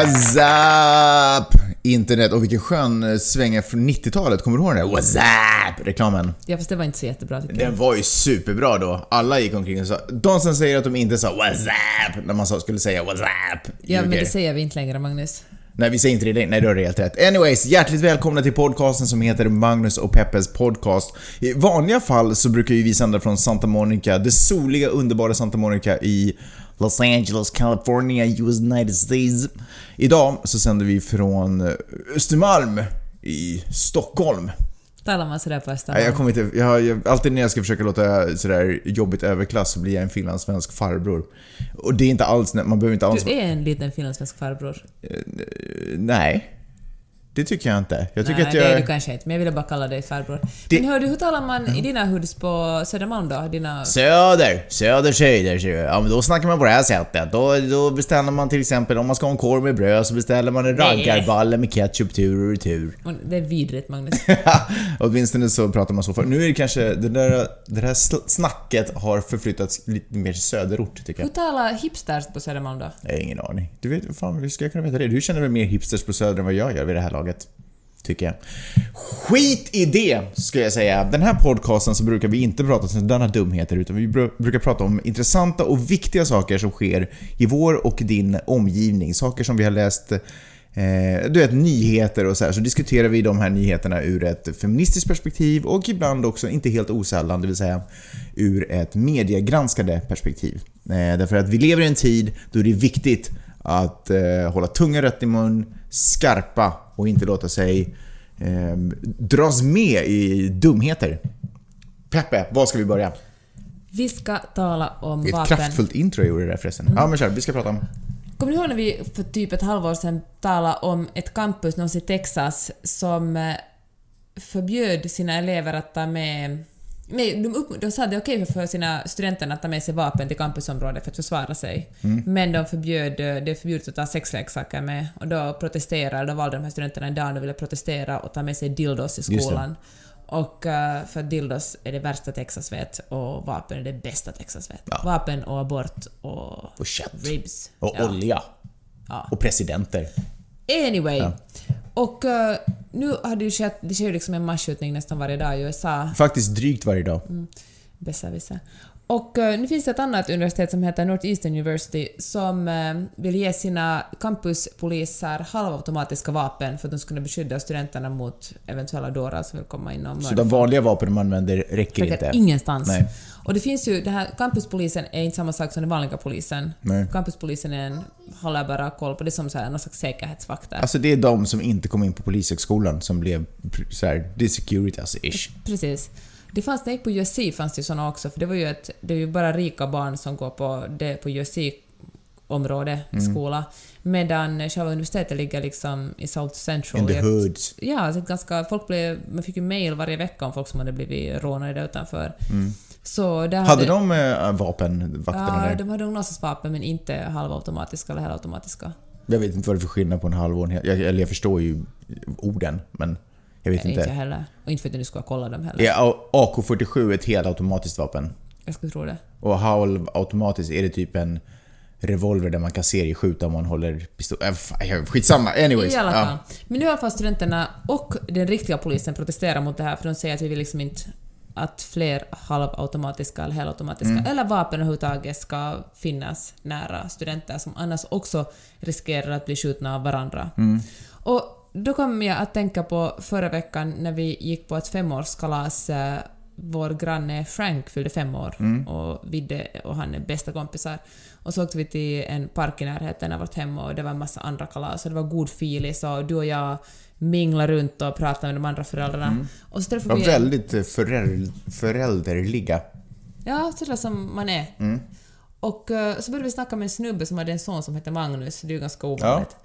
What's up? Internet och vilken skön sväng från 90-talet. Kommer du ihåg den där What's up? Reklamen. Ja fast det var inte så jättebra tycker jag. Den var ju superbra då. Alla gick omkring och sa... De som säger att de inte sa What's up? När man sa, skulle säga What's up? Ja men det säger vi inte längre Magnus. Nej, vi säger inte det. Nej, du har helt rätt. Anyways, hjärtligt välkomna till podcasten som heter Magnus och Peppes podcast. I vanliga fall så brukar vi sända från Santa Monica, det soliga, underbara Santa Monica i Los Angeles, California, United States. Idag så sänder vi från Östermalm i Stockholm. Talar man sådär på Nej, Östermalm? jag kommer inte... Jag, jag, alltid när jag ska försöka låta sådär jobbigt överklass så blir jag en finlandssvensk farbror. Och det är inte alls... Man behöver inte alls... Du är en liten finlandssvensk farbror. Nej. Det tycker jag inte. Jag tycker Nej, att jag... det är du kanske inte, men jag ville bara kalla dig farbror. Det- Men hör du, hur talar man i dina hoods på Södermalm då? Dina... Söder, söder, söder, söder. Ja men då snackar man på det här sättet. Då, då beställer man till exempel om man ska ha en korv med bröd så beställer man en raggarballe med ketchup tur och retur. Det är vidrigt Magnus. Åtminstone så pratar man så för. Nu är det kanske, det där, det där snacket har förflyttats lite mer till söderort tycker Hur jag. talar hipsters på Södermalm då? Jag har ingen aning. Du vet, fan hur ska jag kunna veta det? Du känner väl mer hipsters på söder än vad jag gör vid det här laget. Tycker jag. Skit i det, skulle jag säga. Den här podcasten så brukar vi inte prata om sådana dumheter utan vi brukar prata om intressanta och viktiga saker som sker i vår och din omgivning. Saker som vi har läst Eh, du vet, nyheter och så här, så diskuterar vi de här nyheterna ur ett feministiskt perspektiv och ibland också, inte helt osällan, det vill säga ur ett mediegranskande perspektiv. Eh, därför att vi lever i en tid då det är viktigt att eh, hålla tungan rätt i mun, skarpa och inte låta sig eh, dras med i dumheter. Peppe, var ska vi börja? Vi ska tala om Det ett vapen. kraftfullt intro jag gjorde där förresten. Ja men kör, vi ska prata om... Kommer du ihåg när vi för typ ett halvår sedan talade om ett campus någonstans i Texas som eh, förbjöd sina elever att ta med... Nej, de, upp, de sa att det är okej för sina studenter att ta med sig vapen till campusområdet för att försvara sig. Men de förbjöd, det är förbjudet att ta sexleksaker med. Och då protesterade, då valde de här studenterna en dag och de ville protestera och ta med sig dildos i skolan. Och eh, för dildos är det värsta Texas vet och vapen är det bästa Texas vet. Ja. Vapen och abort och, Och kött. ribs. Och Ja. olja. Ja. Och presidenter. Anyway. Och eh, nu har det ju skett, det sker ju liksom en masskjutning nästan varje dag i USA. Faktiskt drygt varje dag. Besserwisser. Och eh, nu finns det ett annat universitet som heter Northeastern University som eh, vill ge sina campuspoliser halvautomatiska vapen för att de ska kunna beskydda studenterna mot eventuella dårar som vill komma in och Så de vanliga vapen man använder räcker Räcker inte? ingenstans. Nej. Och det finns ju, det här campuspolisen är inte samma sak som den vanliga polisen. Nej. Campuspolisen är en, håller bara koll på, det är som så här, någon slags säkerhetsvakter. Alltså det är de som inte kom in på polishögskolan som blev så här, det är Securitas-ish. Precis. Det fanns, när jag gick på USC fanns det såna också, för det var ju ett, det är ju bara rika barn som går på det på USC-område, Mm. skola. Medan själva universitetet ligger liksom i South Central. In the hoods. Ja, så ganska, folk blev, man fick ju mail varje vecka om folk som hade blivit rånade där utanför. Så där Mm. Hade de äh, vapen, vakterna Ja, där? de hade nog vapen men inte halvautomatiska eller helautomatiska. Jag vet inte vad det är för skillnad på en halv och en hel... Jag, eller jag förstår ju orden, men jag vet Nej, inte jag inte. heller. Och inte för att jag nu ska kolla dem heller. Är AK47 ett helautomatiskt vapen? Jag skulle tro det. Och halvautomatiskt, är det typ en revolver där man kan serieskjuta om man håller pistol... Äh, skitsamma, anyways. I alla Ja. fall. Men nu har i alla fall studenterna och den riktiga polisen protesterat mot det här för de säger att vi vill liksom inte att fler halvautomatiska eller helautomatiska Mm. eller vapen överhuvudtaget ska finnas nära studenter som annars också riskerar att bli skjutna av varandra. Mm. Och då kom jag att tänka på förra veckan när vi gick på ett femårskalas eh, vår granne Frank fyllde fem år Mm. och Vidde och han är bästa kompisar. Och så åkte vi till en park i närheten av vårt hem och det var en massa andra kalas och det var god filis och du och jag minglade runt och pratade med de andra föräldrarna. Och så Var träffade vi... väldigt eh, föräldr, förälderliga. Ja, sådär som man är. Mm. Och eh, så började vi snacka med en snubbe som hade en son som hette Magnus, det är ju ganska ovanligt.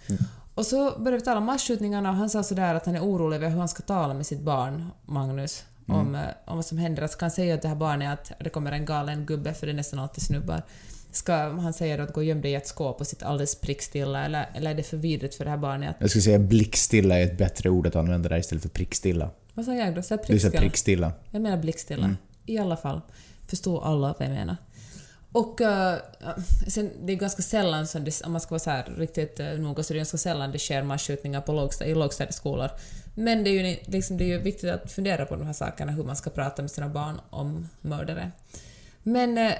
Och så började vi tala om masskjutningarna och han sa sådär att han är orolig över hur han ska tala med sitt barn, Magnus, om, eh, om vad som händer. Att ska han säga till det här barnet att det kommer en galen gubbe, för det är nästan alltid snubbar. Ska han säga då att gå och göm dig i ett skåp och sitta alldeles prickstilla, eller, eller är det för vidrigt för det här barnet att... Jag skulle säga blickstilla är ett bättre ord att använda där istället för prickstilla. Vad sa jag då? Så Det är så prickstilla? prickstilla. Jag menar blickstilla. I alla fall. Förstår alla vad jag menar. Och uh, sen, det är ganska sällan, som det, om man ska vara så här riktigt uh, noga, så det är ganska sällan det sker masskjutningar på lågsta, i lågstadieskolor. Men det är, ju, liksom, det är ju viktigt att fundera på de här sakerna, hur man ska prata med sina barn om mördare. Men... Uh,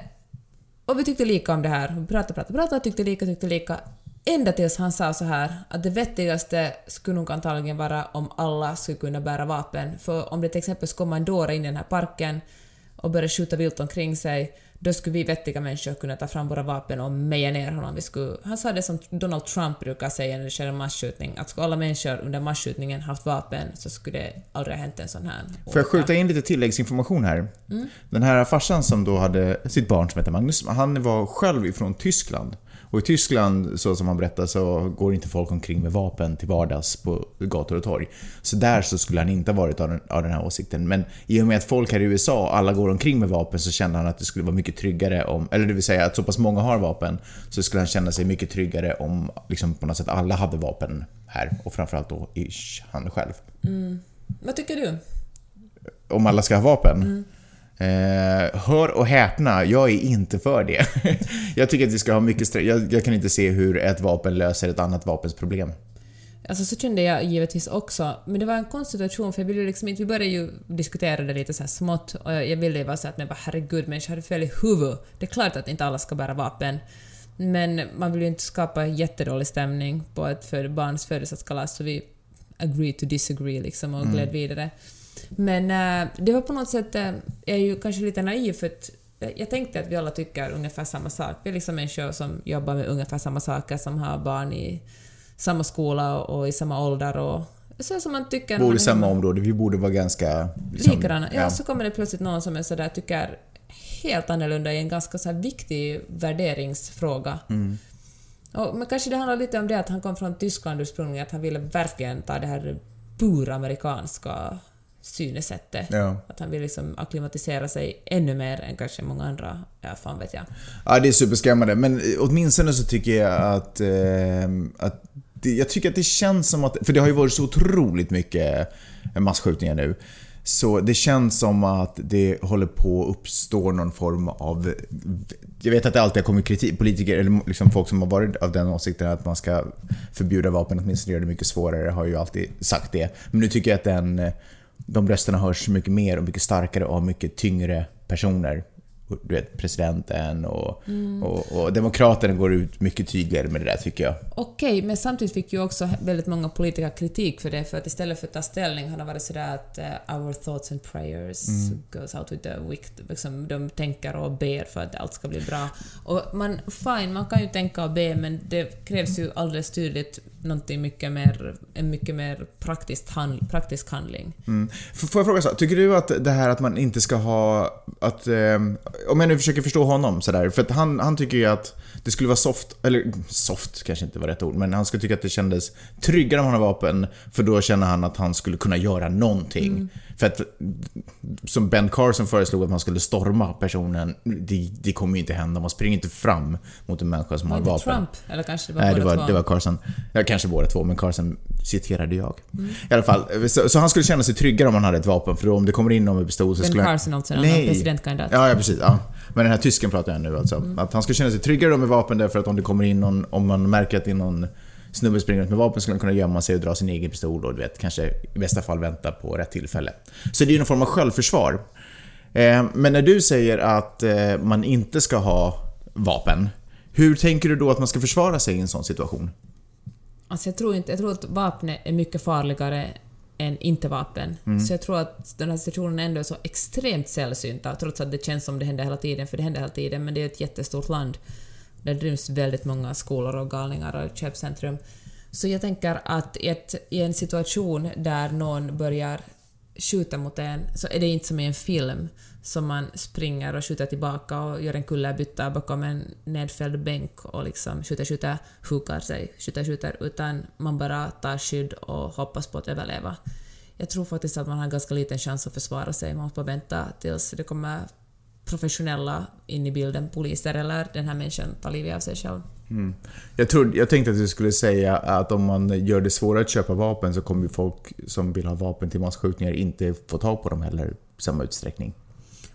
och vi tyckte lika om det här. Vi pratade, pratade, pratade, tyckte lika, tyckte lika. Ända tills han sa så här att det vettigaste skulle nog antagligen vara om alla skulle kunna bära vapen. För om det till exempel skulle komma en dåre in i den här parken och börja skjuta vilt omkring sig, då skulle vi vettiga människor kunna ta fram våra vapen och meja ner honom. Vi skulle, han sa det som Donald Trump brukar säga när det sker en masskjutning, att skulle alla människor under masskjutningen haft vapen så skulle det aldrig ha hänt en sån här. Får jag skjuta in lite tilläggsinformation här? Mm. Den här farsan som då hade sitt barn som heter Magnus, han var själv ifrån Tyskland. Och i Tyskland, så som han berättade, så går inte folk omkring med vapen till vardags på gator och torg. Så där så skulle han inte ha varit av den, av den här åsikten. Men i och med att folk här i USA, alla går omkring med vapen, så kände han att det skulle vara mycket tryggare om, eller det vill säga att så pass många har vapen, så skulle han känna sig mycket tryggare om liksom på något sätt alla hade vapen här. Och framförallt då ish, han själv. Mm. Vad tycker du? Om alla ska ha vapen? Mm. Eh, hör och häpna, jag är inte för det. jag tycker att vi ska ha mycket sträng. Jag, jag, kan inte se hur ett vapen löser ett annat vapens problem. Alltså så kände jag givetvis också, men det var en konstig situation för jag ville liksom inte, vi började ju diskutera det lite så här smått och jag, jag ville ju vara så att men bara herregud människor hade fel i huvudet. Det är klart att inte alla ska bära vapen. Men man vill ju inte skapa jättedålig stämning på ett för barns födelsedagskalas så vi agree to disagree liksom och gled mm. vidare. Men äh, det var på något sätt, äh, jag är ju kanske lite naiv för att jag tänkte att vi alla tycker ungefär samma sak. Vi är liksom människor som jobbar med ungefär samma saker, som har barn i samma skola och i samma ålder och så som man tycker... Bor i samma område, vi borde vara ganska... Liksom, likadana. Ja, ja, så kommer det plötsligt någon som är sådär, tycker helt annorlunda i en ganska så viktig värderingsfråga. Mm. Och, men kanske det handlar lite om det att han kom från Tyskland ursprungligen, att han ville verkligen ta det här buramerikanska synesättet. Ja. Att han vill liksom akklimatisera sig ännu mer än kanske många andra, ja fan vet jag. Ja, det är superskrämmande. Men åtminstone så tycker jag att, eh, att det, jag tycker att det känns som att, för det har ju varit så otroligt mycket massskjutningar nu. Så det känns som att det håller på att uppstå någon form av... Jag vet att det alltid har kommit kritik, politiker eller liksom folk som har varit av den åsikten att man ska förbjuda vapen, åtminstone göra det mycket svårare, har ju alltid sagt det. Men nu tycker jag att den de rösterna hörs mycket mer och mycket starkare av mycket tyngre personer du vet, presidenten och, mm. och, och, demokraterna går ut mycket tydligare med det där tycker jag. Okej, men samtidigt fick ju också väldigt många politiker kritik för det, för att istället för att ta ställning har det varit sådär att uh, our thoughts and prayers mm. goes out with the wicked. Liksom, de tänker och ber för att allt ska bli bra. Och man, fine, man kan ju tänka och be, men det krävs ju alldeles tydligt någonting mycket mer, en mycket mer praktiskt hand, praktisk handling. Mm. Får jag fråga så, tycker du att det här att man inte ska ha, att, eh, om jag nu försöker förstå honom sådär, för att han, han tycker ju att det skulle vara soft, eller soft kanske inte var rätt ord, men han skulle tycka att det kändes tryggare om han har vapen, för då känner han att han skulle kunna göra någonting. Mm. För att, som Ben Carson föreslog att man skulle storma personen, det, det kommer ju inte hända. Man springer inte fram mot en människa som har vapen. Trump? Eller kanske det var Nej, båda det var, två? det var Carson. Ja, kanske båda två, men Carson citerade jag. Mm. I alla fall, så, så, han skulle känna sig tryggare om han hade ett vapen, för om det kommer in någon med pistol så ben skulle Carson alltså, en presidentkandidat? Ja, ja, precis. Ja. Men den här tysken pratar jag nu alltså. Mm. Att han skulle känna sig tryggare med vapen därför att om det kommer in någon, om man märker att det är någon snubbe springer ut med vapen skulle han kunna gömma sig och dra sin egen pistol och du vet, kanske i bästa fall vänta på rätt tillfälle. Så det är ju någon form av självförsvar. Eh, men när du säger att eh, man inte ska ha vapen, hur tänker du då att man ska försvara sig i en sån situation? Alltså jag tror inte, jag tror att vapnet är mycket farligare än inte-vapen. Mm. Så jag tror att den här situationen ändå är så extremt sällsynta, trots att det känns som det händer hela tiden, för det händer hela tiden, men det är ett jättestort land. Där ryms väldigt många skolor och galningar och köpcentrum. Så jag tänker att i, ett, i en situation där någon börjar skjuta mot en så är det inte som i en film som man springer och skjuter tillbaka och gör en kullerbytta bakom en nedfälld bänk och liksom skjuter, skjuter, hukar sig, skjuter, skjuter, utan man bara tar skydd och hoppas på att överleva. Jag tror faktiskt att man har ganska liten chans att försvara sig. Man måste bara vänta tills det kommer professionella in i bilden, poliser eller den här människan tar livet av sig själv. Mm. Jag, trodde, jag tänkte att du skulle säga att om man gör det svårare att köpa vapen så kommer folk som vill ha vapen till masskjutningar inte få tag på dem heller i samma utsträckning.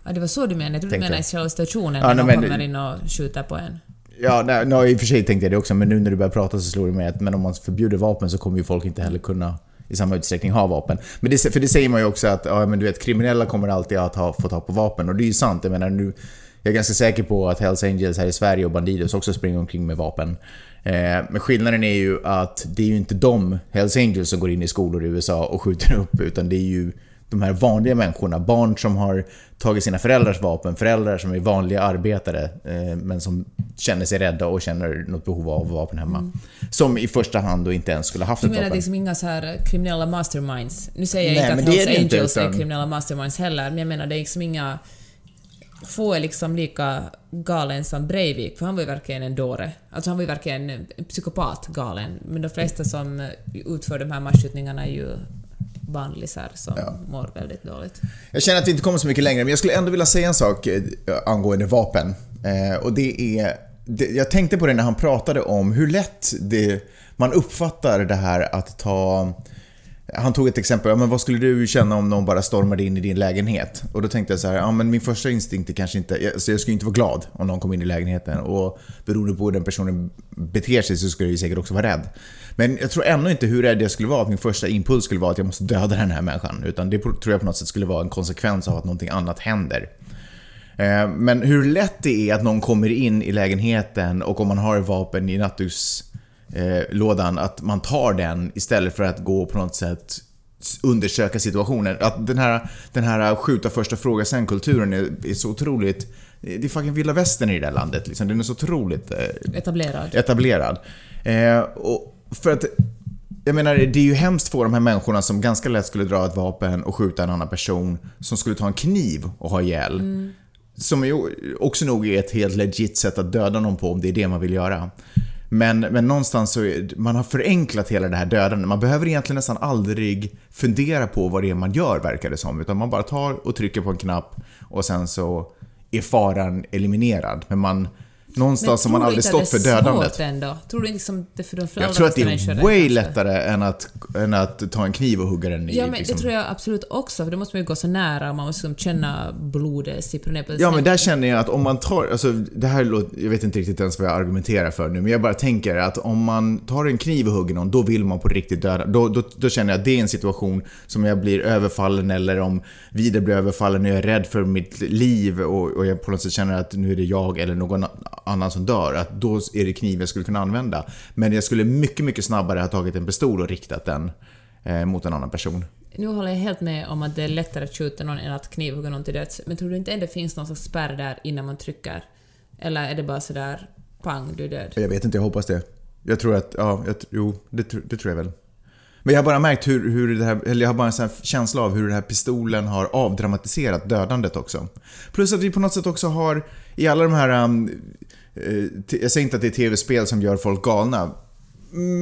Ja, det var så du menade. Jag trodde du menade i själva stationen Ja, när någon men- kommer in och skjuter på en. Ja, nej, nej, i och för sig tänkte jag det också, men nu när du börjar prata så slår det mig att men om man förbjuder vapen så kommer ju folk inte heller kunna i samma utsträckning ha vapen. Men det, för det säger man ju också att ja, men du vet, kriminella kommer alltid att ha, få ta på vapen och det är ju sant. Jag menar nu, jag är ganska säker på att Hells Angels här i Sverige och Bandidos också springer omkring med vapen. Eh, men skillnaden är ju att det är ju inte de Hells Angels som går in i skolor i USA och skjuter upp, utan det är ju de här vanliga människorna, barn som har tagit sina föräldrars vapen, föräldrar som är vanliga arbetare eh, men som känner sig rädda och känner något behov av vapen hemma. Som i första hand då inte ens skulle haft Du ett menar vapen. liksom inga så här kriminella masterminds? Nu säger jag Nej, inte att det är Hells det inte, Angels är utan- kriminella masterminds heller, men jag menar det är liksom inga... Få är liksom lika galen som Breivik, för han var ju verkligen en dåre. Alltså han var ju verkligen en psykopat galen. Men de flesta som eh, utför de här massskjutningarna är ju bandlisar som mår väldigt dåligt. Jag känner att vi inte kommer så mycket längre, men jag skulle ändå vilja säga en sak eh, angående vapen. Eh, och det är... Det, jag tänkte på det när han pratade om hur lätt det, man uppfattar det här att ta... Han tog ett exempel, ja, men vad skulle du känna om någon bara stormade in i din lägenhet? Och då tänkte jag så här, ja men min första instinkt är kanske inte, jag- så jag skulle inte vara glad om någon kom in i lägenheten och beroende på hur den personen beter sig så skulle jag ju säkert också vara rädd. Men jag tror ändå inte hur rädd jag skulle vara att min första impuls skulle vara att jag måste döda den här människan. Utan det tror jag på något sätt skulle vara en konsekvens av att någonting annat händer. Eh, Men hur lätt det är att någon kommer in i lägenheten och om man har vapen i nattdukslådan att man tar den istället för att gå på något sätt undersöka situationen. Att den här, den här skjuta första fråga sen-kulturen är, är så otroligt... Det är fucking vilda västern i det där landet liksom. Den är så otroligt eh, Etablerad. etablerad. Eh, och för att, jag menar, det är ju hemskt få de här människorna som ganska lätt skulle dra ett vapen och skjuta en annan person, som skulle ta en kniv och ha ihjäl. Som ju också nog är ett helt legit sätt att döda någon på om det är det man vill göra. Men, men någonstans så är, man har förenklat hela det här dödandet. Man behöver egentligen nästan aldrig fundera på vad det är man gör, verkar det som. Utan man bara tar och trycker på en knapp och sen så är faran eliminerad. Men man, någonstans har man aldrig stått för dödandet. Ändå? Tror du inte som det för de Jag tror att det är way lättare än att, än att ta en kniv och hugga den i. Ja, men liksom. det tror jag absolut också, för då måste man ju gå så nära, man måste liksom känna blodet sippra ner på Ja, men där känner jag att om man tar, alltså det här låter, jag vet inte riktigt ens vad jag argumenterar för nu, men jag bara tänker att om man tar en kniv och hugger någon, då vill man på riktigt döda. Då, då, då känner jag att det är en situation som jag blir överfallen eller om vidare blir överfallen och jag är rädd för mitt liv och, och jag på något sätt känner att nu är det jag eller någon annan som dör, att då är det kniv jag skulle kunna använda. Men jag skulle mycket, mycket snabbare ha tagit en pistol och riktat den eh, mot en annan person. Nu håller jag helt med om att det är lättare att skjuta någon än att knivhugga någon till döds, men tror du inte ändå det finns någon slags spärr där innan man trycker? Eller är det bara sådär pang, du är död? Jag vet inte, jag hoppas det. Jag tror att, ja, jag, jo, det, det tror jag väl. Men jag har bara märkt hur, hur det här, eller jag har bara en sån här känsla av hur den här pistolen har avdramatiserat dödandet också. Plus att vi på något sätt också har, i alla de här, um, Eh, jag säger inte att det är tv-spel som gör folk galna,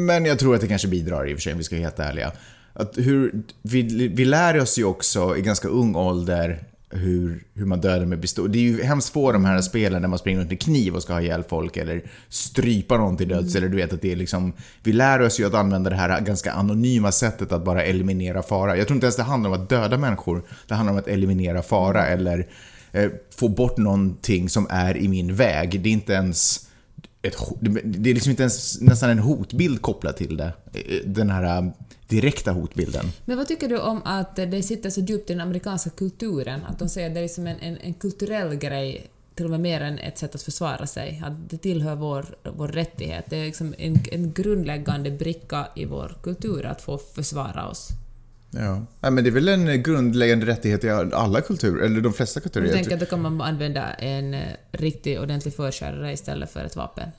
men jag tror att det kanske bidrar i och för sig om vi ska vara helt ärliga. Att hur, vi, vi lär oss ju också i ganska ung ålder hur, hur man dödar med pistol. Det är ju hemskt få de här spelen där man springer runt med kniv och ska ha ihjäl folk eller strypa någon till döds. Eller du vet att det är liksom... Vi lär oss ju att använda det här ganska anonyma sättet att bara eliminera fara. Jag tror inte ens det handlar om att döda människor. Det handlar om att eliminera fara eller Eh, få bort någonting som är i min väg. Det är inte ens... Ett, det- är liksom inte ens nästan en hotbild kopplad till det. Eh, den här eh, direkta hotbilden. Men vad tycker du om att det sitter så djupt i den amerikanska kulturen? Att de säger att det är liksom en, en, en kulturell grej, till och med mer än ett sätt att försvara sig. Att det tillhör vår, vår rättighet. Det är liksom en, en grundläggande bricka i vår kultur att få försvara oss. Ja. Nej, men det är väl en grundläggande rättighet i alla kulturer, eller de flesta kulturer. Jag tänker att då kan man använda en eh, riktig ordentlig förkärare istället för ett vapen.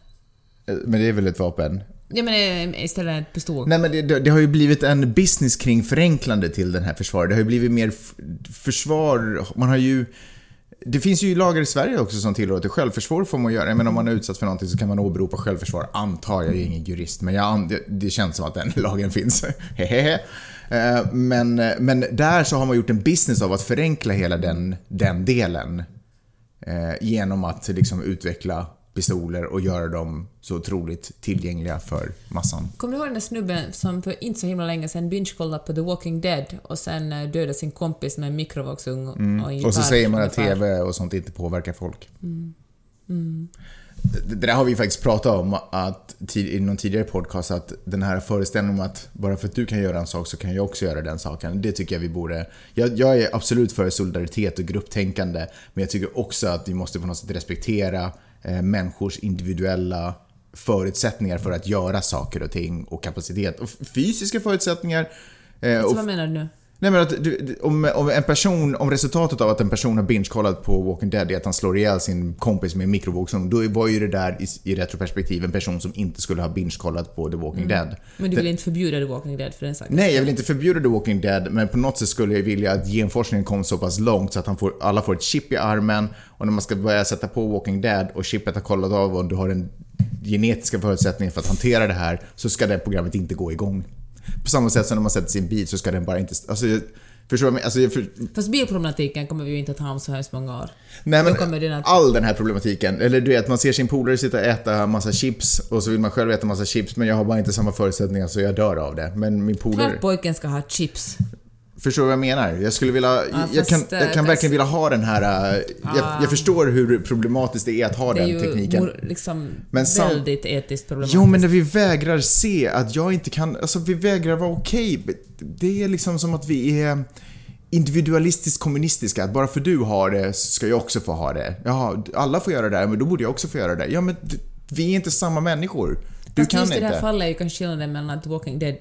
Men det är väl ett vapen? Jag menar eh, istället för ett pistol. Nej men det, det, det har ju blivit en business kring förenklande till den här försvaret. Det har ju blivit mer försvar, man har ju... Det finns ju lagar i Sverige också som tillåter självförsvar får man göra. Men om man är utsatt för någonting så kan man åberopa självförsvar, antar jag. Jag är ingen jurist, men jag, det, det känns som att den lagen finns. Hehehe. Eh, men, men där så har man gjort en business av att förenkla hela den, den delen. Eh, genom att liksom utveckla pistoler och göra dem så otroligt tillgängliga för massan. Kommer du ihåg den där snubben som för inte så himla länge sedan binge-kollade på The Walking Dead och sen eh, dödade sin kompis med en mikrovågsugn och, Mm. och en så säger man att. TV och sånt inte påverkar folk. Det det där har vi faktiskt pratat om att, i någon tidigare podcast, att den här föreställningen om att bara för att du kan göra en sak så kan jag också göra den saken. Det tycker jag vi borde... Jag, jag är absolut för solidaritet och grupptänkande, men jag tycker också att vi måste på något sätt respektera eh, människors individuella förutsättningar för att göra saker och ting och kapacitet. Och fysiska förutsättningar. eh, Så och vad menar du nu? Nej men att du, om, om en person, om resultatet av att en person har binge-kollat på Walking Dead är att han slår ihjäl sin kompis med en mikrovågsugn, då var ju det där i, i retroperspektiv en person som inte skulle ha binge-kollat på The Walking Dead. Men du vill inte förbjuda The Walking Dead för den saken? Nej, jag vill inte förbjuda The Walking Dead, men på något sätt skulle jag vilja att genforskningen kom så pass långt så att han får, alla får ett chip i armen och när man ska börja sätta på Walking Dead och chippet har kollat av om du har den genetiska förutsättningen för att hantera det här så ska det programmet inte gå igång. På samma sätt som när man sätter sin bil så ska den bara inte... Alltså, jag- förstår du? Alltså, för, Fast bilproblematiken kommer vi ju inte att ha om så hemskt många år. Nej men att- all den här problematiken, eller du vet man ser sin polare sitta och äta massa chips och så vill man själv äta massa chips men jag har bara inte samma förutsättningar så jag dör av det. Men min polare... Klart pojken ska ha chips. Förstår du vad jag menar? Jag skulle vilja... jag, kan, jag kan det- verkligen vilja ha den här... äh, jag, Ah. jag förstår hur problematiskt det är att ha Det är den ju tekniken. mor- liksom Men sam- väldigt etiskt problematiskt. Jo, men när vi vägrar se att jag inte kan... Alltså, vi vägrar vara okej. Det är liksom som att vi är individualistiskt kommunistiska. Att bara för du har det så ska jag också få ha det. Jaha, alla får göra det, men då borde jag också få göra det. Ja, men vi är inte samma människor. Du Fast kan just i inte. det här fallet är ju kanske skillnaden mellan att Walking Dead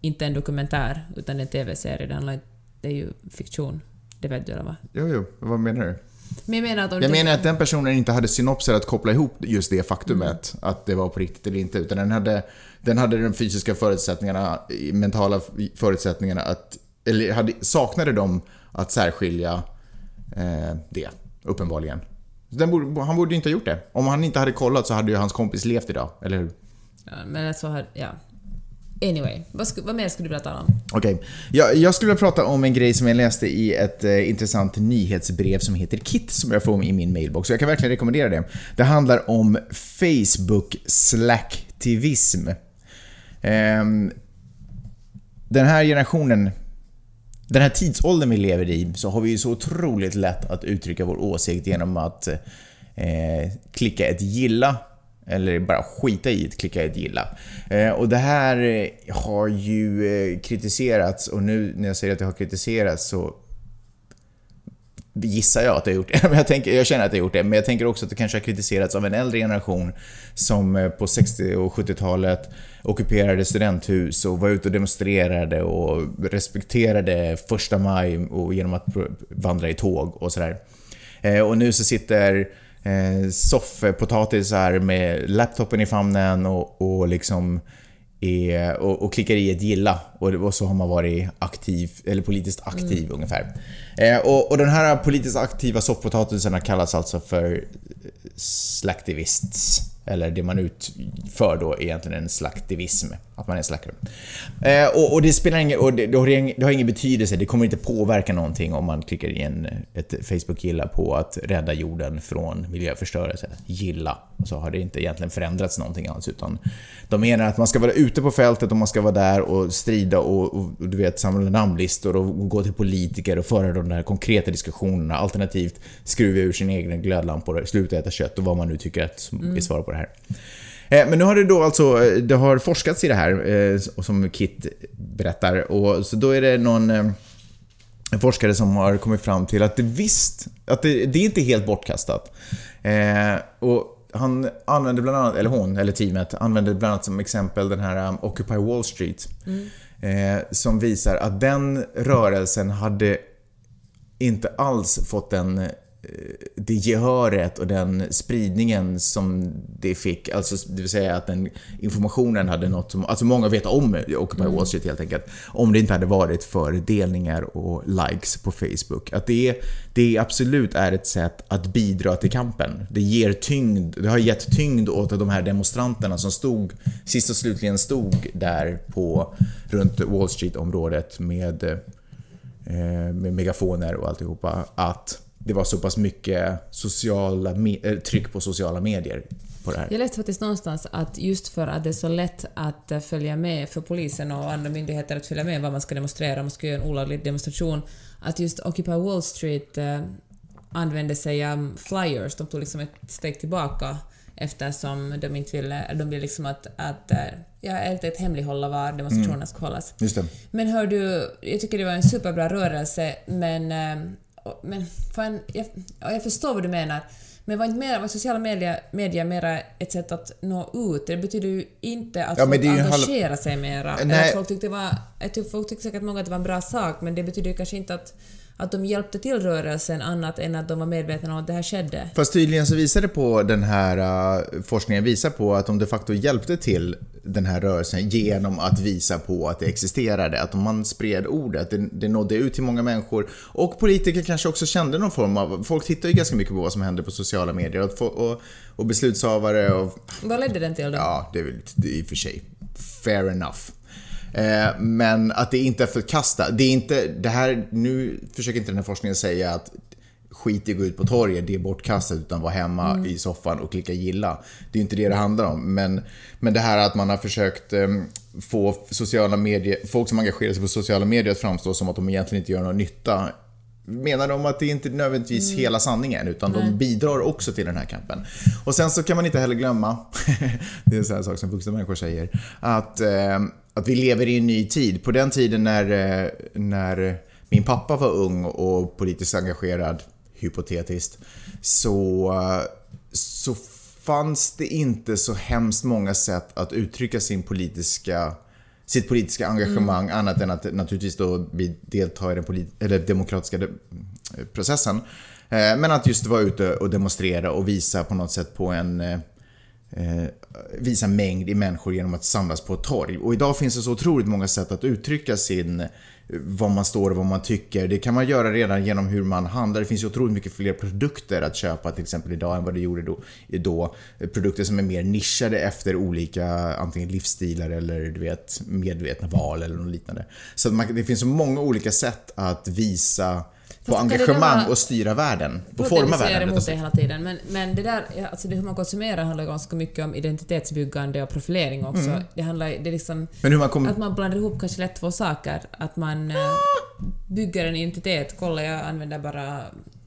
inte är en dokumentär utan en TV-serie. Det, är ju fiktion. Det vet du eller va? Jo, jo, vad menar du? Men jag menar att Jag menar att den personen inte hade synopser att koppla ihop just det faktumet, att det var på riktigt eller inte, utan den hade, den hade de fysiska förutsättningarna, mentala förutsättningarna att, eller hade, saknade de att särskilja eh, det, uppenbarligen. Borde, han borde inte ha gjort det. Om han inte hade kollat så hade ju hans kompis levt idag, eller hur? Ja, men så här, ja. Anyway, vad, sku, vad mer skulle du vilja tala om? Okej. Jag, jag skulle vilja prata om en grej som jag läste i ett eh, intressant nyhetsbrev som heter Kit som jag får i min mailbox. Jag kan verkligen rekommendera det. Det handlar om Facebook slacktivism. Ehm, den här generationen, den här tidsåldern vi lever i, så har vi ju så otroligt lätt att uttrycka vår åsikt genom att eh, klicka ett gilla eller bara skita i det, klicka ett gilla. Eh, och det här eh, har ju eh, kritiserats och nu när jag säger att det har kritiserats så gissar jag att det har gjort det. Jag, tänker, jag känner att det har gjort det, men jag tänker också att det kanske har kritiserats av en äldre generation som eh, på 60 och 70-talet ockuperade studenthus och var ute och demonstrerade och respekterade första maj och genom att vandra i tåg och sådär. Eh, och nu så sitter eh, soffpotatisar med laptopen i famnen och, och liksom är, och, och klickar i ett gilla och, och så har man varit aktiv, eller politiskt aktiv ungefär. Eh, och, och den här politiskt aktiva soffpotatisarna kallas alltså för slaktivists. Eller det man utför då är egentligen en slaktivism. Att man är slackare. Eh, och, och det spelar ingen, och det, det, har ingen, det har ingen betydelse, det kommer inte påverka någonting om man klickar i en, ett Facebook-gilla på att rädda jorden från miljöförstörelse. Gilla. Så har det inte egentligen förändrats någonting alls utan de menar att man ska vara ute på fältet och man ska vara där och strida och, och, och du vet samla namnlistor och gå till politiker och föra de där konkreta diskussionerna alternativt skruva ur sin egen glödlampor, sluta äta kött och vad man nu tycker att som är svar på det här. Eh, Men nu har det då alltså, eh, det har forskats i det här, eh, som Kit berättar, och så då är det någon forskare som har kommit fram till att det visst, att det, det är inte helt bortkastat. Och han använder bland annat, eller hon, eller teamet, använder bland annat som exempel den här um, Occupy Wall Street. Eh, som visar att den rörelsen hade inte alls fått den det gehöret och den spridningen som det fick, alltså det vill säga att den informationen hade nått, som- alltså många vet om Occupy Wall Street helt enkelt, om det inte hade varit för delningar och likes på Facebook. Att det, det absolut är ett sätt att bidra till kampen. Det ger tyngd, det har gett tyngd åt de här demonstranterna som stod, sist och slutligen stod där på, runt Wall Street-området med eh, med megafoner och alltihopa, att det var så pass mycket sociala eh, tryck på sociala medier. på det här. Jag läste faktiskt någonstans att just för att det är så lätt att eh, följa med för polisen och andra myndigheter att följa med vad man ska demonstrera, om man ska göra en olaglig demonstration, att just Occupy Wall Street eh, använde sig av flyers, de tog liksom ett steg tillbaka eftersom de inte ville, de ville liksom att, att ja, helt ett hemlighålla var demonstrationerna Mm. skulle hållas. Men hör du, jag tycker det var en superbra rörelse, men, men fan, jag, jag förstår vad du menar. Men var inte mer, var sociala medier, medier mera ett sätt att nå ut? Det betyder ju inte att Ja, folk ju halv- engagerar sig mera. Eller Nej. att folk tyckte det var... Jag folk tyckte säkert många att det var en bra sak, men det betyder ju kanske inte att, att de hjälpte till rörelsen annat än att de var medvetna om att det här skedde. Fast tydligen så visar det på den här uh, forskningen visar på att de de facto hjälpte till den här rörelsen genom att visa på att det existerade. Att man spred ordet, det, det nådde ut till många människor. Och politiker kanske också kände någon form av... Folk tittar ju ganska mycket på vad som händer på sociala medier och, och, och beslutshavare och... Vad ledde den till då? Ja, det är väl i och för sig fair enough. Eh, men att det inte är förkastat. Det är inte, det här, nu försöker inte den här forskningen säga att skit i att gå ut på torget, det är bortkastat, utan vara hemma i soffan och klicka gilla. Det är inte det det handlar om. Men, men det här att man har försökt eh, få sociala medier, folk som engagerar sig på sociala medier att framstå som att de egentligen inte gör någon nytta. Menar de att det inte nödvändigtvis hela sanningen, utan de bidrar också till den här kampen. Och sen så kan man inte heller glömma, det är en sån här sak som vuxna människor säger, att, eh, att vi lever i en ny tid. På den tiden när, eh, när min pappa var ung och politiskt engagerad, hypotetiskt, så, eh, så fanns det inte så hemskt många sätt att uttrycka sin politiska sitt politiska engagemang annat än att naturligtvis då vi deltar i den polit- eller demokratiska de- processen. Eh, Men att just vara ute och demonstrera och visa på något sätt på en eh, visa mängd i människor genom att samlas på ett torg. Och idag finns det så otroligt många sätt att uttrycka sin eh, vad man står och vad man tycker. Det kan man göra redan genom hur man handlar. Det finns ju otroligt mycket fler produkter att köpa till exempel idag än vad det gjorde då. då. Produkter som är mer nischade efter olika antingen livsstilar eller du vet medvetna val eller något liknande. Så att man, det finns så många olika sätt att visa på det där engagemang vara- och styra världen. Och forma världen. emot sagt. hela tiden, men, men det där, alltså det hur man konsumerar handlar ganska mycket om identitetsbyggande och profilering också. Mm. Det handlar det är liksom man kommer... att man blandar ihop kanske lätt två saker. Att man eh, bygger en identitet. Kolla, jag använder bara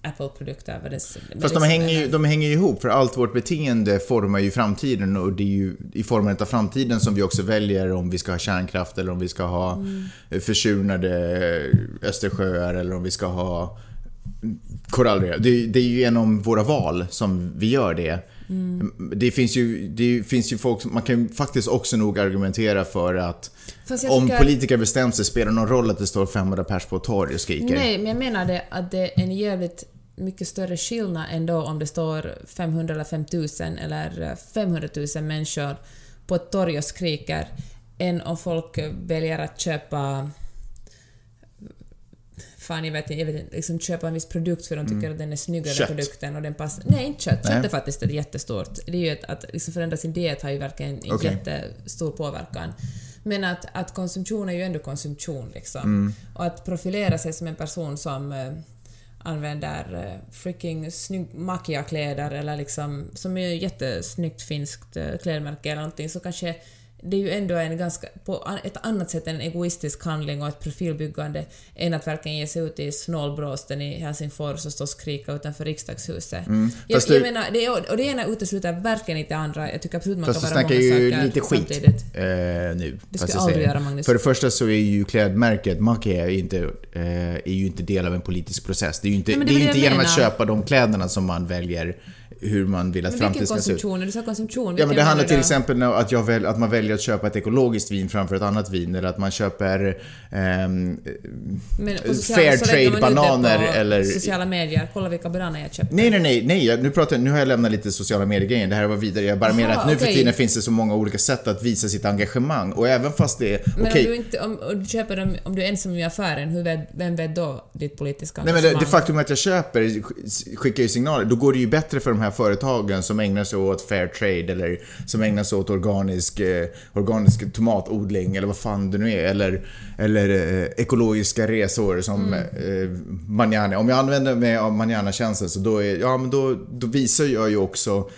Apple-produkter. vad det- Fast de hänger, ju, de hänger ihop, för allt vårt beteende formar ju framtiden och det är ju i formandet av framtiden som vi också väljer om vi ska ha kärnkraft eller om vi ska ha Mm. försurnade Östersjöar eller om vi ska ha korallrev. Det, det är ju genom våra val som vi gör det. Mm. Det finns ju, det finns ju folk, man kan ju faktiskt också nog argumentera för att om tycker- politiker bestämt sig spelar det någon roll att det står 500 pers på ett torg och skriker. Nej, men jag menade att det är en jävligt mycket större skillnad ändå om det står 500 eller 5000 eller 500 000 människor på ett torg och skriker än om folk väljer att köpa Fan, jag vet inte, jag vet inte liksom köpa en viss produkt för de tycker att den är snyggare, Mm. Kött. produkten, och den passar... Nej, inte kött. Nej. Kött är faktiskt jättestort. Det är ju ett, att liksom förändra sin diet har ju verkligen en Okej. jättestor påverkan. Men att, att konsumtion är ju ändå konsumtion liksom. Mm. Och att profilera sig som en person som eh, använder eh, freaking snygg macchia-kläder eller liksom, som är jättesnyggt finskt eh, klädmärke eller någonting, så kanske det är ju ändå en ganska, på ett annat sätt en egoistisk handling och ett profilbyggande än att verkligen ge sig ut i snålblåsten i Helsingfors och stå och skrika utanför riksdagshuset. jag, Mm. Fast jag du- menar, det, är- och det ena utesluter verkligen inte det andra. Jag tycker absolut man Fast du kan vara snackar många ju saker lite skit samtidigt. eh, nu. Det fast ska jag jag aldrig göra, Magnus. För det första så är ju klädmärket ju inte, eh, är ju inte del av en politisk process. Det är ju inte, Nej, det det är ju det inte jag genom att menar. köpa de kläderna som man väljer hur man vill att vilken framtiden ska se ut. konsumtion? Du sa konsumtion. Ja men vilken det handlar till du? exempel om att, jag väl, att man väljer att köpa ett ekologiskt vin framför ett annat vin eller att man köper ehm, Men på Fair sociala, så lägger man ut det trade-bananer på eller- sociala medier. Kolla vilka bananer jag köpte. Nej, nej, nej, nej. Nu, pratar, nu har jag lämnat lite sociala medier-grejen. Det här var vidare. Jag bara Aha, menar att nu för okej. tiden finns det så många olika sätt att visa sitt engagemang. Och även fast det är... Men okej, om du inte om, om du köper dem, om du är ensam i affären, hur vet, vem vet då ditt politiska Nej men det, det engagemang? faktum att jag köper sk- skickar ju signaler. Då går det ju bättre för de här företagen som ägnar sig åt fair trade eller som ägnar sig åt organisk, eh, organisk tomatodling eller vad fan det nu är. Eller, eller eh, ekologiska resor som eh, Manana. Om jag använder mig av Manana-tjänsten så då, är, ja, men då, då visar jag ju också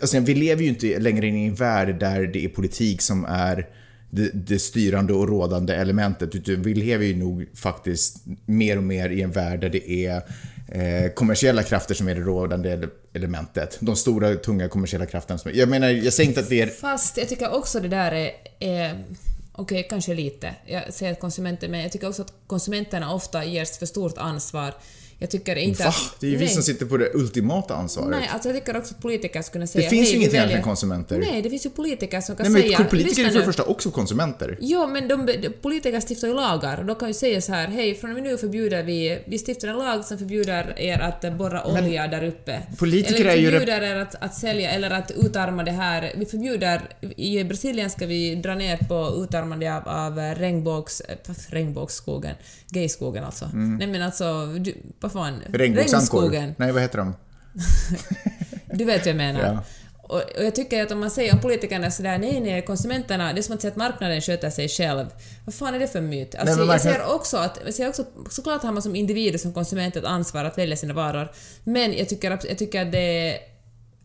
Alltså, vi lever ju inte längre i en värld där det är politik som är det, det styrande och rådande elementet. Utan vi lever ju nog faktiskt mer och mer i en värld där det är eh, kommersiella krafter som är det rådande elementet. De stora, tunga kommersiella krafterna. Som, jag menar, jag säger inte att det är... Fast jag tycker också det där är... är Okej, kanske lite. Jag säger att konsumenter, men jag tycker också att konsumenterna ofta ges för stort ansvar. Jag tycker inte Va? att... Det är ju vi som sitter på det ultimata ansvaret. Nej, alltså jag tycker också att politiker skulle säga det finns "Hej, ju inget egentligen väljer-" konsumenter. Nej, det finns ju politiker som kan Nej, men säga... politiker är "Lyssna ju för det nu." första också konsumenter. Jo, men de, de, politiker stiftar ju lagar och då kan ju säga så här, hej, från och med nu förbjuder vi, vi stiftar en lag som förbjuder er att borra olja där uppe. politiker eller är ju vi förbjuder er att, att sälja eller att utarma det här. Vi förbjuder, i Brasilien ska vi dra ner på utarmande av, av regnbågs, regnbågsskogen, gayskogen alltså. Nej men alltså, du, fan? Regnskogen. Nej, vad heter de? Du vet vad jag menar. Ja. Och, och jag tycker att om man säger om politikerna sådär nej, nej, konsumenterna, det är som att säga att marknaden sköter sig själv. Vad fan är det för myt? Alltså, jag marknaden- ser också att, jag ser också, såklart har man som individ och som konsument ett ansvar att välja sina varor, men jag tycker, jag tycker att det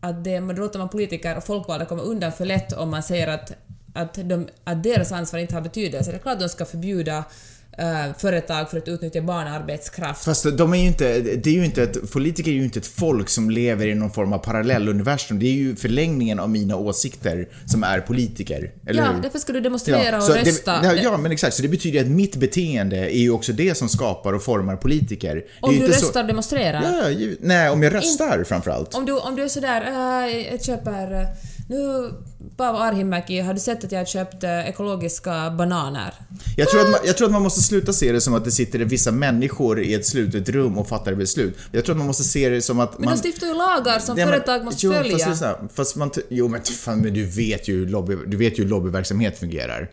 att det, man låter man politiker och folkvalda komma undan för lätt om man säger att, att, de, att deras ansvar inte har betydelse. Det är klart att de ska förbjuda företag för att utnyttja barnarbetskraft. Fast de är ju inte, det är ju inte ett, politiker är ju inte ett folk som lever i någon form av parallelluniversum. Det är ju förlängningen av mina åsikter som är politiker. Eller ja, hur? därför ska du demonstrera så och det- rösta. ja, ja, men exakt. Så det betyder ju att mitt beteende är ju också det som skapar och formar politiker. Det om ju du röstar och demonstrerar. Ja, givet- nej, om jag röstar framförallt. Om du, om du är sådär, äh, jag köper... äh, Nu, Paavo Arhimäki, har du sett att jag har köpt äh, ekologiska bananer? Jag tror, att man, jag tror att man måste sluta se det som att det sitter vissa människor i ett slutet rum och fattar beslut. Jag tror att man måste se det som att Men man... de stiftar ju lagar som Ja, men- företag måste jo, följa. Fast, här, fast man, jo men fan, men du vet ju hur lobby, du vet ju hur lobbyverksamhet fungerar.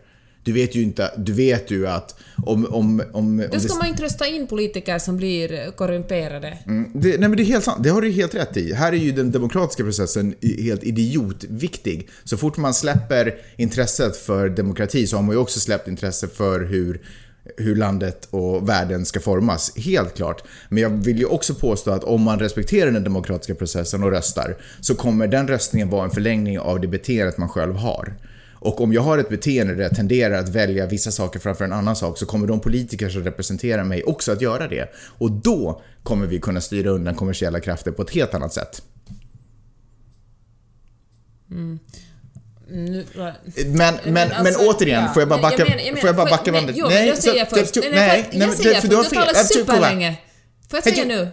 Du vet ju inte, du vet ju att om, om, om, om Då det, ska man inte rösta in politiker som blir korrumperade. Mm, det, nej men det är helt sant, det har du helt rätt i. Här är ju den demokratiska processen helt idiotviktig. Så fort man släpper intresset för demokrati så har man ju också släppt intresse för hur hur landet och världen ska formas, helt klart. Men jag vill ju också påstå att om man respekterar den demokratiska processen och röstar så kommer den röstningen vara en förlängning av det beteendet man själv har. Och om jag har ett beteende där jag tenderar att välja vissa saker framför en annan sak så kommer de politiker som representerar mig också att göra det. Och då kommer vi kunna styra undan kommersiella krafter på ett helt annat sätt. Nu, Men, men, men, alltså, återigen, ja. får jag bara Men backa, menar- jag får jag bara menar- backa men- bandet? Jo, men då säger jag så- först. Nej, nej, nej, nej, jag säger för först. du har Jag kolla. superlänge. Får jag säga nu? Eh,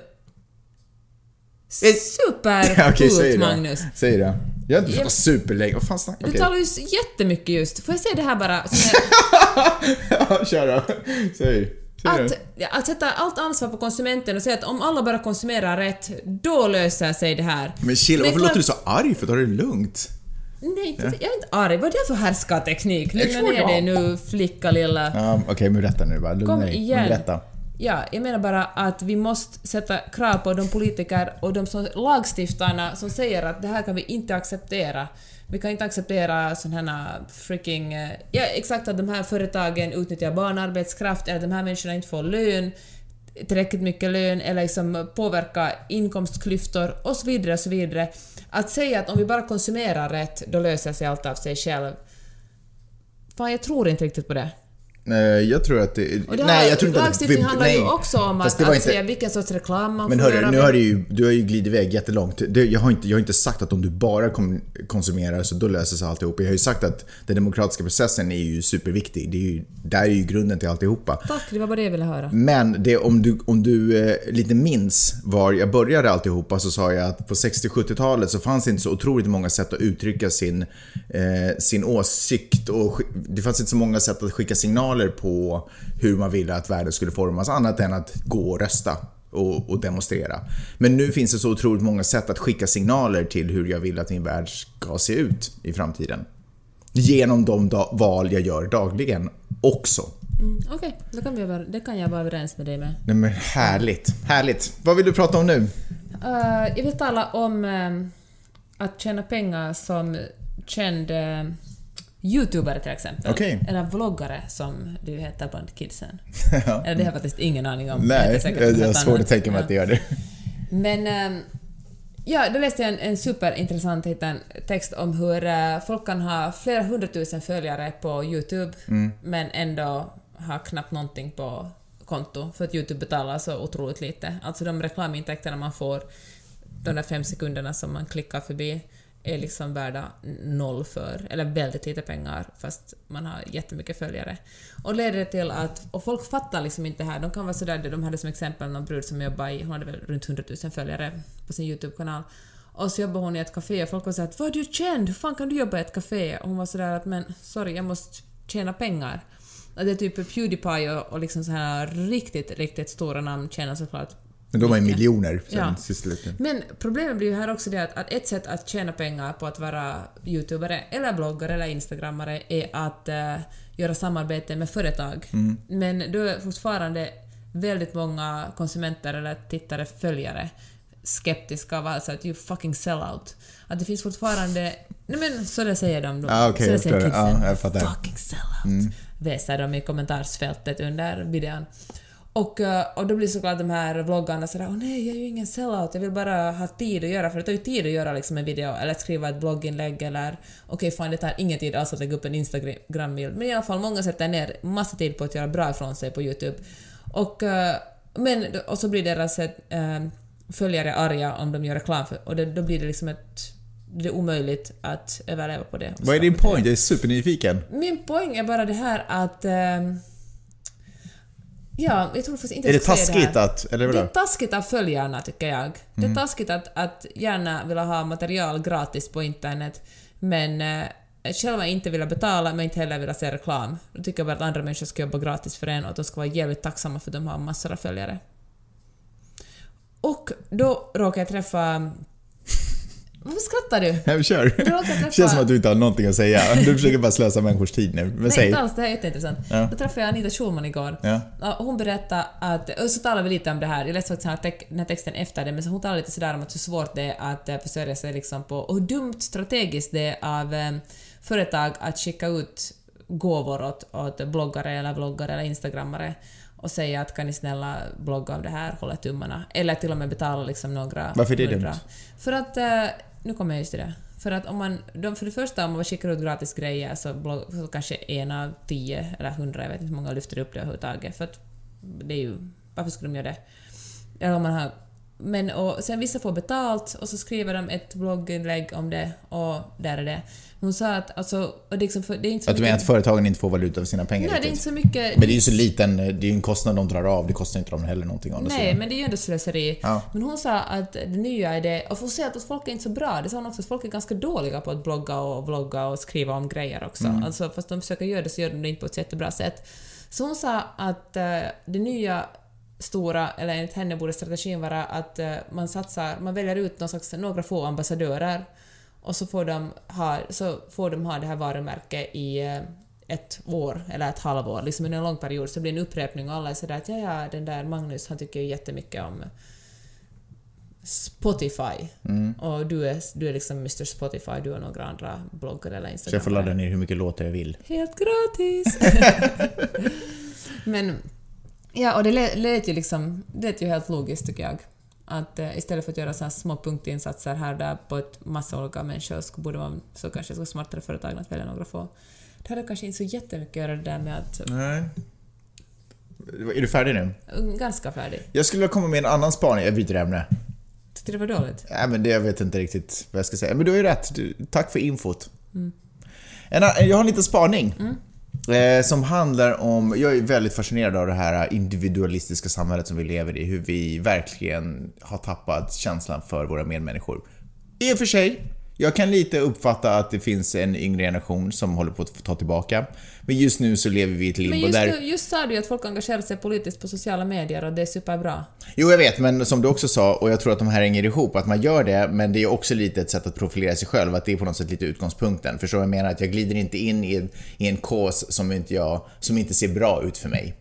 det. Magnus. Säg det. Jag har inte pratat superlänge. Vad fan snackar Du okej. talar ju jättemycket just. Får jag säga det här bara? Ja, kör då. Säg. Att, att sätta allt ansvar på konsumenten och säga att om alla bara konsumerar rätt, då löser sig det här. Men chill, varför klart- låter du så arg för? Ta det lugnt. Nej, jag är inte arg. Vad är det för härskarteknik? Lugna ner dig nu, flicka lilla. Ja, okej, men berätta nu bara. Lugna Kom igen. Berätta. Ja, jag menar bara att vi måste sätta krav på de politiker och de som, lagstiftarna som säger att det här kan vi inte acceptera. Vi kan inte acceptera sådana här äh, freaking... Äh, ja, exakt att de här företagen utnyttjar barnarbetskraft eller att de här människorna inte får lön, tillräckligt mycket lön eller liksom påverka inkomstklyftor och så vidare och så vidare. Att säga att om vi bara konsumerar rätt, då löser sig allt av sig själv. Fan, jag tror inte riktigt på det. Nej, jag tror att det... Och det nej, här, jag tror inte att lagstiftning vi- handlar ju nej. också om att, att inte- säga vilken sorts reklam man Men får hörru, göra. nu men- har du ju, du har ju glidit iväg jättelångt. Det, jag, har inte, jag har inte sagt att om du bara konsumerar så då löser sig alltihop. Jag har ju sagt att den demokratiska processen är ju superviktig. Det är ju, där är ju grunden till alltihopa. Tack, det var bara det jag ville höra. Men det, om du, om du eh, lite minns var jag började alltihopa så sa jag att på 60-70-talet så fanns det inte så otroligt många sätt att uttrycka sin, eh, sin åsikt och det fanns inte så många sätt att skicka signaler på hur man ville att världen skulle formas annat än att gå och rösta och, och demonstrera. Men nu finns det så otroligt många sätt att skicka signaler till hur jag vill att min värld ska se ut i framtiden. Genom de val jag gör dagligen också. Mm, Okej, då kan vi vara, det kan jag vara överens med dig med. Nej men härligt, härligt. Vad vill du prata om nu? Eh, jag vill tala om eh, att tjäna pengar som känd uh, youtubare till exempel. Okej. Eller vloggare som du heter bland kidsen. Ja. Eller det har jag faktiskt ingen aning om. Nej, jag, jag har svårt att tänka mig Ja. att det gör det. Men ehm, Ja, då läste jag en, en superintressant hittade text om hur eh, folk kan ha flera hundratusen följare på YouTube men ändå ha knappt någonting på konto för att YouTube betalar så otroligt lite. Alltså de reklamintäkterna man får, de där fem sekunderna som man klickar förbi, är liksom värda noll för, eller väldigt lite pengar fast man har jättemycket följare. Och leder det till att, och folk fattar liksom inte det här, de kan vara sådär, de hade som exempel någon brud som jobbar i, hon hade väl runt 100 000 följare på sin YouTube-kanal. Och så jobbar hon i ett café och folk var såhär att ”Vad du är känd, hur fan kan du jobba i ett café?” och hon var sådär att ”Men sorry, jag måste tjäna pengar”. Och det är typ Pewdiepie och, och liksom så här riktigt, riktigt stora namn tjänar såklart men de ju mycket. miljoner sen Ja. slut. Men problemet blir ju här också det att, att ett sätt att tjäna pengar på att vara youtubare, eller bloggare eller instagrammare är att eh, göra samarbete med företag. Men då är fortfarande väldigt många konsumenter eller tittare, följare skeptiska och alltså att you fucking sell out. Att det finns fortfarande... Nej men så det säger de då. Ah, okej, så det säger kidsen. Fattar. Fucking sell out. Väser de i kommentarsfältet under videon. Och, eh, och då blir såklart de här vloggarna sådär åh nej, jag är ju ingen sellout, jag vill bara ha tid att göra, för det tar ju tid att göra liksom en video eller skriva ett blogginlägg eller okej fan det tar ingen tid alls att lägga upp en Instagram-bild, men i alla fall många sätter ner massa tid på att göra bra ifrån sig på YouTube. Och, eh, men, och så blir deras eh, följare arga om de gör reklam för, och det, då blir det liksom ett det är omöjligt att överleva på det. Vad är din point? Jag är supernyfiken. Min poäng är bara det här att... ehm, ja, jag tror faktiskt inte Är det taskigt det här. att... Eller Det är taskigt av följarna, tycker jag. Det Mm. är taskigt att, att gärna vilja ha material gratis på internet, men eh, själva inte vilja betala, men inte heller vilja se reklam. Då tycker jag bara att andra människor ska jobba gratis för en och att de ska vara jävligt tacksamma för att de har massor av följare. Och då råkade jag träffa... Varför skrattar du? Nej, kör. Träffa- Känns som att du inte har någonting att säga. Du försöker bara slösa människors tid nu. Men Nej, säg. inte alls. Det här är jätteintressant. Ja. Då träffade jag Anita Schulman igår. Ja. Hon berättade att, och så talade vi lite om det här, jag läste faktiskt den här, texten efter det, men hon talade lite sådär om att hur svårt det är att eh, försörja sig liksom på, och hur dumt strategiskt det är av eh, företag att skicka ut gåvor åt, åt bloggare eller vloggare eller instagrammare och säga att kan ni snälla blogga om det här, hålla tummarna. Eller till och med betala liksom några Varför är det hundra. dumt? För att, eh, nu kommer jag just till det. För att om man, de, för det första om man skickar ut gratis grejer så, blogg, så kanske en av tio eller hundra, jag vet inte hur många lyfter upp det överhuvudtaget. För att det är ju, varför skulle de göra det? Eller om man har, men och sen vissa får betalt och så skriver de ett blogginlägg om det och där är det. Hon sa att alltså, och liksom för, det är inte så Att du menar att företagen inte får valuta för sina pengar Nej, det är riktigt? inte så mycket... Men det är ju så liten, det är ju en kostnad de drar av, det kostar inte dem heller någonting Nej, sidan. men det är ju ändå slöseri. Ja. Men hon sa att det nya är det, och hon säger att folk är inte så bra, det sa hon också, att folk är ganska dåliga på att blogga och vlogga och skriva om grejer också. Mm. Alltså fast de försöker göra det så gör de det inte på ett jättebra sätt. Så hon sa att eh, det nya stora, eller enligt henne borde strategin vara att eh, man satsar, man väljer ut någon slags, några få ambassadörer och så får de ha, så får de ha det här varumärket i eh, ett år eller ett halvår, liksom under en lång period, så det blir en upprepning och alla är sådär att ja, ja, den där Magnus, han tycker ju jättemycket om Spotify. Mm. Och du är, du är liksom Mr Spotify, du och några andra bloggare eller Så Instagram. jag får ladda ner hur mycket låtar jag vill. Helt gratis! Men, ja, och det lät, ju liksom, det lät ju helt logiskt tycker jag. Att eh, istället för att göra så här små punktinsatser här och där på ett massa olika människor så borde man så kanske ska smartare företagen att välja några få. Det hade kanske inte så jättemycket att göra det där med att... Nej. Är du färdig nu? mm, Ganska färdig. Jag skulle vilja komma med en annan spaning. Jag byter ämne. Tyckte det var dåligt? Nej, men det, jag vet inte riktigt vad jag ska säga. Men du har ju rätt. Du, tack för infot. En, annan- jag har en liten spaning. Eh, som handlar om, jag är väldigt fascinerad av det här individualistiska samhället som vi lever i. Hur vi verkligen har tappat känslan för våra medmänniskor. I och för sig, jag kan lite uppfatta att det finns en yngre generation som håller på att ta tillbaka. Men just nu så lever vi i ett limbo Men just, där... just sa du ju att folk engagerar sig politiskt på sociala medier och det är superbra. Jo, jag vet, men som du också sa, och jag tror att de här hänger ihop, att man gör det, men det är också lite ett sätt att profilera sig själv, att det är på något sätt lite utgångspunkten. Förstår du vad jag menar? Att jag glider inte in i en, i en kås som inte, jag, som inte ser bra ut för mig.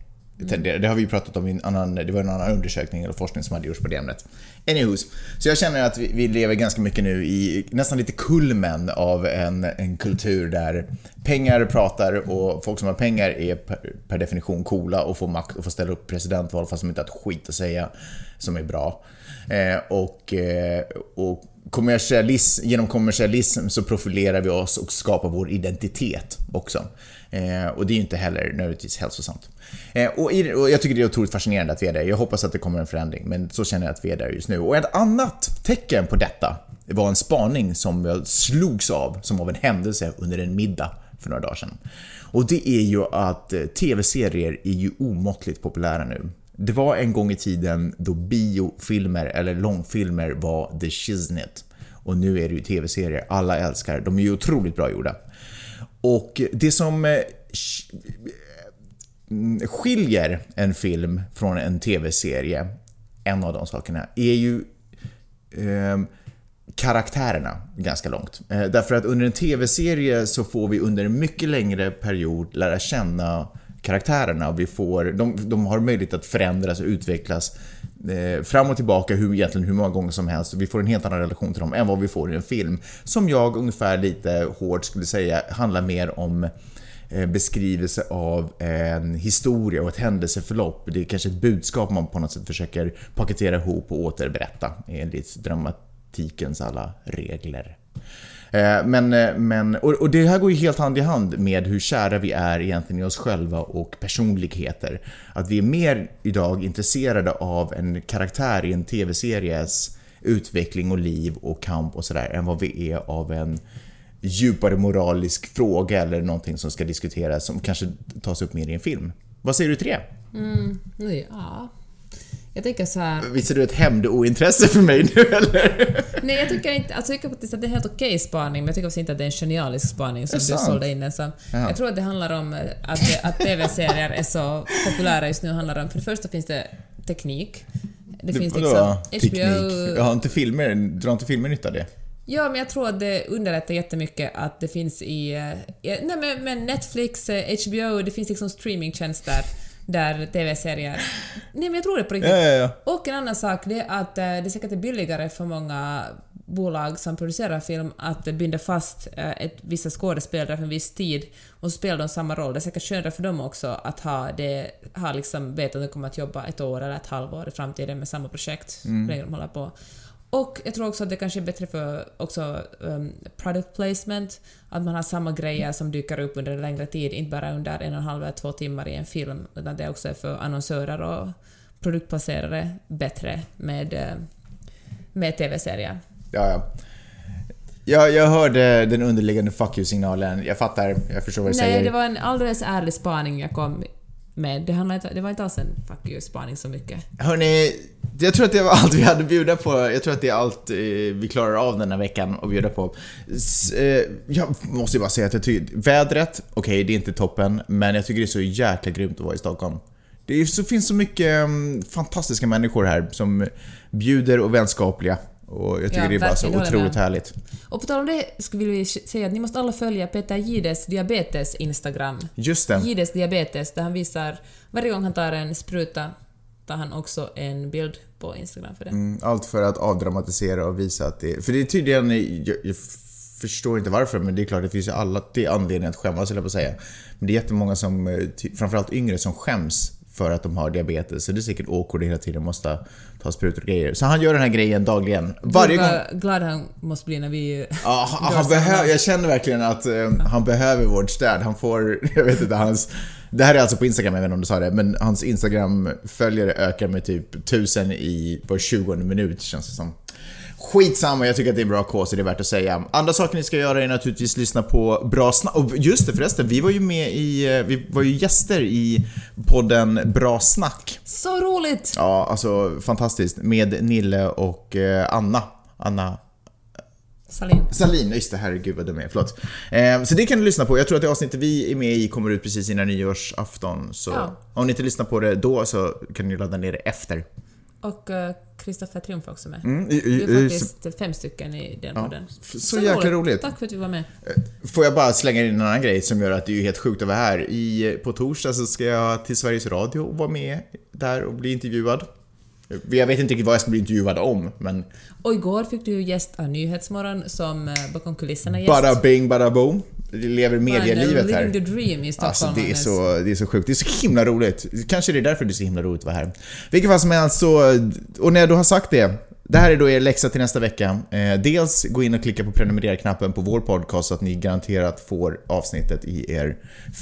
tenderar. Det har vi pratat om i en annan, det var en annan undersökning eller forskning som hade gjorts på det ämnet. Anywho's, så jag känner att vi, vi lever ganska mycket nu i nästan lite kulmen av en, en kultur där pengar pratar och folk som har pengar är per, per definition coola och får makt och får ställa upp presidentval fast de inte har ett skit att säga som är bra. Eh, och, eh, och kommersialism, genom kommersialism så profilerar vi oss och skapar vår identitet också. Eh, och det är ju inte heller nödvändigtvis hälsosamt. Eh, och, i, och, jag tycker det är otroligt fascinerande att vi är där. Jag hoppas att det kommer en förändring, men så känner jag att vi är där just nu. Och ett annat tecken på detta var en spaning som jag slogs av som av en händelse under en middag för några dagar sedan. Och det är ju att eh, TV-serier är ju omåttligt populära nu. Det var en gång i tiden då biofilmer eller långfilmer var the shiznit. Och nu är det ju TV-serier alla älskar. De är ju otroligt bra gjorda. Och det som eh, mm, skiljer en film från en TV-serie, en av de sakerna, är ju eh, karaktärerna ganska långt. Eh, därför att under en TV-serie så får vi under en mycket längre period lära känna karaktärerna. Vi får, de, de har möjlighet att förändras och utvecklas eh, fram och tillbaka hur, egentligen hur många gånger som helst. Vi får en helt annan relation till dem än vad vi får i en film. Som jag ungefär lite hårt skulle säga handlar mer om eh, beskrivelse av en historia och ett händelseförlopp. Det är kanske ett budskap man på något sätt försöker paketera ihop och återberätta enligt dramatikens alla regler. Eh, men, eh, men, och, det här går ju helt hand i hand med hur kära vi är egentligen i oss själva och personligheter. Att vi är mer idag intresserade av en karaktär i en TV-series utveckling och liv och kamp och sådär än vad vi är av en djupare moralisk fråga eller någonting som ska diskuteras som kanske tas upp mer i en film. Vad säger du till det? Mm, ja, jag tänker så här... Visar du ett hämndointresse för mig nu eller? Nej, jag tycker inte... Alltså, jag tycker faktiskt att det är helt okej spaning, men jag tycker också inte att det är en genialisk spaning som du sålde in den som. Ja. Jag tror att det handlar om eh, att, att TV-serier är så populära just nu. handlar om, för det första finns det teknik. Det, det finns liksom HBO... Teknik? Jag har inte filmer, drar inte filmer nytta av det? Ja, men jag tror att det underlättar jättemycket att det finns i... Eh, nej, men, men Netflix, HBO, eh, det finns liksom streamingtjänster där TV-serier... Nej men jag tror det på riktigt. Ja, ja, ja. Och en annan sak, det är att eh, det säkert är billigare för många bolag som producerar film att binda fast eh, ett, vissa skådespelare för en viss tid och spelar de samma roll. Det är säkert skönare för dem också att ha det, ha liksom, veta att de kommer att jobba ett år eller ett halvår i framtiden med samma projekt, mm. de håller på. Och jag tror också att det kanske är bättre för också um, product placement, att man har samma grejer som dyker upp under en längre tid, inte bara under en och en halv eller två timmar i en film, utan det också är för annonsörer och produktplacerare bättre med, eh, med TV-serier. Ja, ja. Jag, jag hörde den underliggande fuck you-signalen, jag fattar, jag förstår vad du Nej, säger. Nej, det var en alldeles ärlig spaning jag kom med. Det, inte, det var inte alls en fuck you-spaning så mycket. Hörni, jag tror att det var allt vi hade att bjuda på. Jag tror att det är allt eh, vi klarar av den här veckan att bjuda på. Eh, jag måste ju bara säga att jag tycker... Vädret, okej, okay, det är inte toppen, men jag tycker det är så jäkla grymt att vara i Stockholm. Det så, finns så mycket mm, fantastiska människor här som bjuder och vänskapliga. Och jag tycker ja, det är bara så otroligt härligt. Och på tal om det så vill vi säga att ni måste alla följa Peter Gides diabetes Instagram. Just det. Gides diabetes, där han visar varje gång han tar en spruta tar han också en bild på Instagram för det. Mm, allt för att avdramatisera och visa att det... För det är tydligen... Jag, jag förstår inte varför, men det är klart det finns ju alla till anledning att skämmas, eller på att säga. Men det är jättemånga som, eh, framförallt yngre, som skäms för att de har diabetes. Så det är säkert awkward hela tiden, måste ta sprutor och grejer. Så han gör den här grejen dagligen. Varje gång... glad han måste bli när vi... Ja, han, han behöver... Jag känner verkligen att um, han behöver vårt stöd. Han får... Jag vet inte, hans... Det här är alltså på Instagram, jag vet inte om du sa det, men hans Instagram-följare ökar med typ 1000 i var 20 minut känns det som. Skitsamma, jag tycker att det är en bra kås det är värt att säga. Andra saker ni ska göra är naturligtvis lyssna på bra snack. Och just det förresten, vi var ju med i, eh, vi var ju gäster i podden Bra Snack. Så roligt! Ja, alltså fantastiskt. Med Nille och eh, Anna. Anna Salin. Salin, just det, herregud vad dum jag är, förlåt. Eh, så det kan du lyssna på. Jag tror att det avsnittet vi är med i kommer ut precis innan nyårsafton. Så ja. om ni inte lyssnar på det då så kan ni ladda ner det efter. Och uh, Kristoffer Triumf också med. Mm, i- Vi i- är i- faktiskt fem stycken i den Ja, podden. f- så jäkla roligt. Tack för att du var med. Får jag bara slänga in en annan grej som gör att det är helt sjukt att vara här. I, på torsdag så ska jag till Sveriges Radio och vara med där och bli intervjuad. Jag vet inte riktigt vad jag ska bli intervjuad om, men Och igår fick du gäst av Nyhetsmorgon som eh, bakom kulisserna gäst. bada bing, bada boom. Lever medielivet Living the här. dream i Stockholm. Alltså det är, så, det är så sjukt. Det är så himla roligt. Kanske det är därför det är så himla roligt att vara här. Vilket fall som helst så, och när jag då har sagt det. Det här är då er läxa till nästa vecka. Eh, dels gå in och klicka på prenumerera-knappen på vår podcast så att ni garanterat får avsnittet i er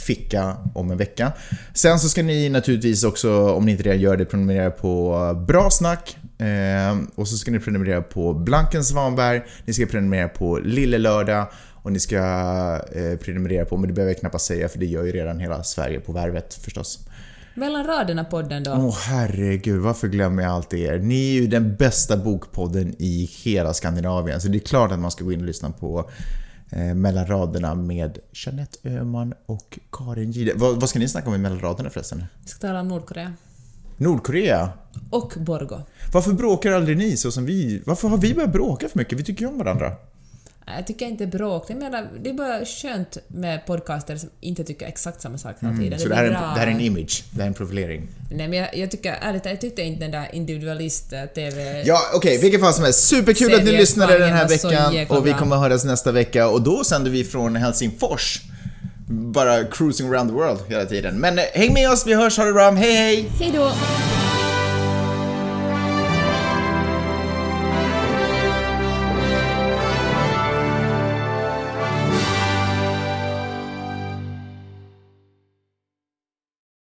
ficka om en vecka. Sen så ska ni naturligtvis också, om ni inte redan gör det, prenumerera på Bra Snack. Eh, och så ska ni prenumerera på Blanken Svanberg, ni ska prenumerera på Lille Lördag och ni ska eh, prenumerera på, men det behöver jag knappast säga för det gör ju redan hela Sverige på Värvet förstås. Mellan raderna-podden då. Åh herregud, varför glömmer jag alltid er? Ni är ju den bästa bokpodden i hela Skandinavien, så det är klart att man ska gå in och lyssna på eh, Mellan raderna med Jeanette Öhman och Karin Gide. Vad, vad ska ni snacka om i Mellan raderna förresten? Vi ska tala om Nordkorea. Nordkorea? Och Borgo. Varför bråkar aldrig ni så som vi? Varför har vi börjat bråka för mycket? Vi tycker ju om varandra. Jag tycker inte bråk. Jag menar, det är bara skönt med podcaster som inte tycker exakt samma sak hela tiden. Mm, Så det här, är en, bra. det här är en image, det här är en profilering. Nej, men jag, jag tycker ärligt jag tyckte inte den där individualist-TV... Ja, okej, vilket fall som helst. Superkul att ni lyssnade den här veckan och vi kommer att höras nästa vecka och då sänder vi från Helsingfors. Bara cruising around the world hela tiden. Men eh, häng med oss, vi hörs, ha det bra, hej hej! Hej då!